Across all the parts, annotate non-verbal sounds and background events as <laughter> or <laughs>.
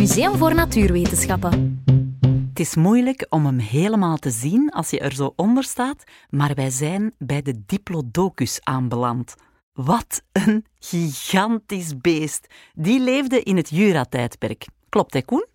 Museum voor Natuurwetenschappen. Het is moeilijk om hem helemaal te zien als je er zo onder staat, maar wij zijn bij de Diplodocus aanbeland. Wat een gigantisch beest. Die leefde in het Jura-tijdperk. Klopt, hè Koen?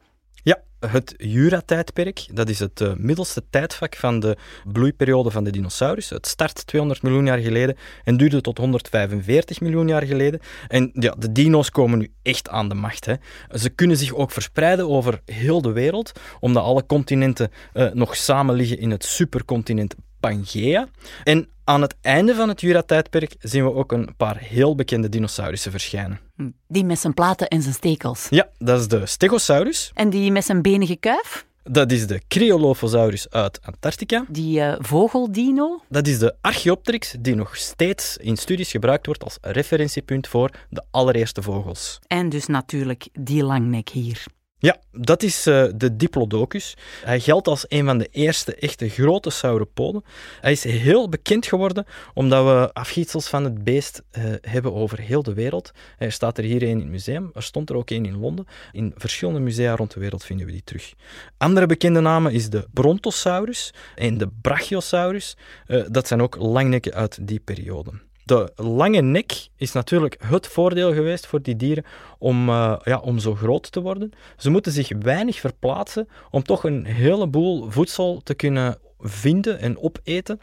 Het Jura-tijdperk, dat is het uh, middelste tijdvak van de bloeiperiode van de dinosaurus. Het start 200 miljoen jaar geleden en duurde tot 145 miljoen jaar geleden. En ja, de dino's komen nu echt aan de macht. Hè. Ze kunnen zich ook verspreiden over heel de wereld, omdat alle continenten uh, nog samen liggen in het supercontinent Pangea. En aan het einde van het Jura-tijdperk zien we ook een paar heel bekende dinosaurussen verschijnen. Die met zijn platen en zijn stekels. Ja, dat is de Stegosaurus. En die met zijn benige kuif? Dat is de Cryolophosaurus uit Antarctica. Die uh, vogeldino? Dat is de Archaeopteryx, die nog steeds in studies gebruikt wordt als referentiepunt voor de allereerste vogels. En dus natuurlijk die langnek hier. Ja, dat is uh, de Diplodocus. Hij geldt als een van de eerste echte grote sauropoden. Hij is heel bekend geworden omdat we afgietsels van het beest uh, hebben over heel de wereld. Er staat er hier een in het museum, er stond er ook een in Londen. In verschillende musea rond de wereld vinden we die terug. Andere bekende namen is de Brontosaurus en de Brachiosaurus. Uh, dat zijn ook langnekken uit die periode. De lange nek is natuurlijk het voordeel geweest voor die dieren om, uh, ja, om zo groot te worden. Ze moeten zich weinig verplaatsen om toch een heleboel voedsel te kunnen vinden en opeten.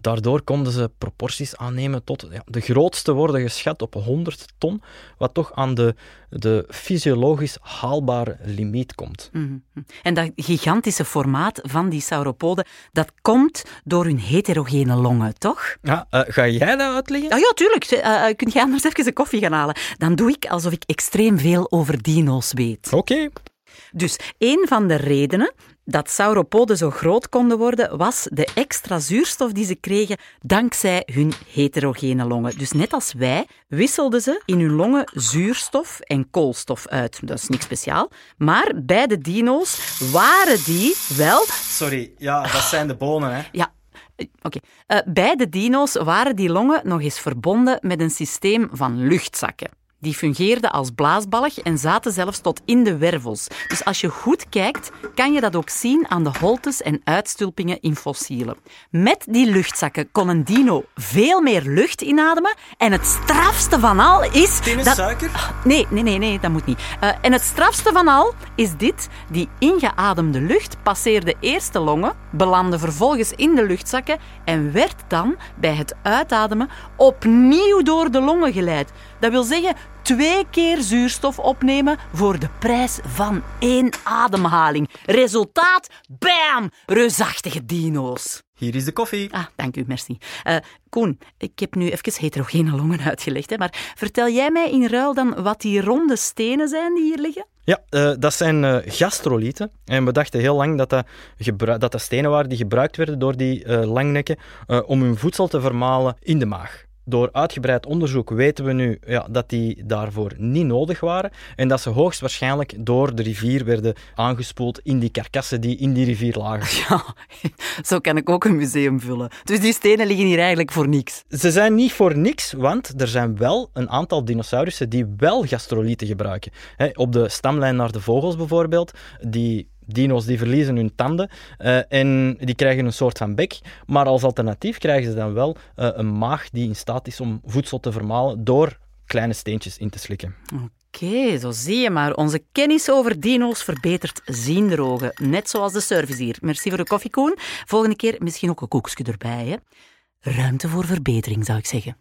Daardoor konden ze proporties aannemen tot ja, de grootste worden geschat op 100 ton, wat toch aan de, de fysiologisch haalbare limiet komt. Mm -hmm. En dat gigantische formaat van die sauropoden, dat komt door hun heterogene longen, toch? Ja, uh, ga jij dat uitleggen? Ah, ja, tuurlijk. Uh, kun jij anders even een koffie gaan halen? Dan doe ik alsof ik extreem veel over dino's weet. Oké. Okay. Dus een van de redenen dat sauropoden zo groot konden worden, was de extra zuurstof die ze kregen dankzij hun heterogene longen. Dus net als wij wisselden ze in hun longen zuurstof en koolstof uit. Dat is niks speciaal. Maar bij de dino's waren die wel... Sorry, ja, dat zijn de bonen, hè? Ja, Oké. Okay. Uh, bij de dino's waren die longen nog eens verbonden met een systeem van luchtzakken. Die fungeerden als blaasbalg en zaten zelfs tot in de wervels. Dus als je goed kijkt, kan je dat ook zien aan de holtes en uitstulpingen in fossielen. Met die luchtzakken kon een dino veel meer lucht inademen. En het strafste van al is. Dat... suiker? Nee, nee, nee, nee, dat moet niet. Uh, en het strafste van al is dit: die ingeademde lucht passeerde eerst de longen, belandde vervolgens in de luchtzakken en werd dan bij het uitademen opnieuw door de longen geleid. Dat wil zeggen, twee keer zuurstof opnemen voor de prijs van één ademhaling. Resultaat, bam, reusachtige dino's. Hier is de koffie. Ah, dank u, merci. Uh, Koen, ik heb nu even heterogene longen uitgelegd, hè, maar vertel jij mij in ruil dan wat die ronde stenen zijn die hier liggen? Ja, uh, dat zijn uh, gastrolieten. En we dachten heel lang dat dat, dat, dat stenen waren die gebruikt werden door die langnekken om hun voedsel te vermalen in de maag door uitgebreid onderzoek weten we nu ja, dat die daarvoor niet nodig waren en dat ze hoogstwaarschijnlijk door de rivier werden aangespoeld in die karkassen die in die rivier lagen. <laughs> Ja, zo kan ik ook een museum vullen. Dus die stenen liggen hier eigenlijk voor niks. Ze zijn niet voor niks, want er zijn wel een aantal dinosaurussen die wel gastrolieten gebruiken. op de stamlijn naar de vogels bijvoorbeeld, die dino's die verliezen hun tanden uh, en die krijgen een soort van bek. Maar als alternatief krijgen ze dan wel uh, een maag die in staat is om voedsel te vermalen door kleine steentjes in te slikken. Oké, zo zie je maar. Onze kennis over dino's verbetert zienderogen. Net zoals de service hier. Merci voor de koffie, Koen. Volgende keer misschien ook een koekje erbij. Hè? Ruimte voor verbetering, zou ik zeggen.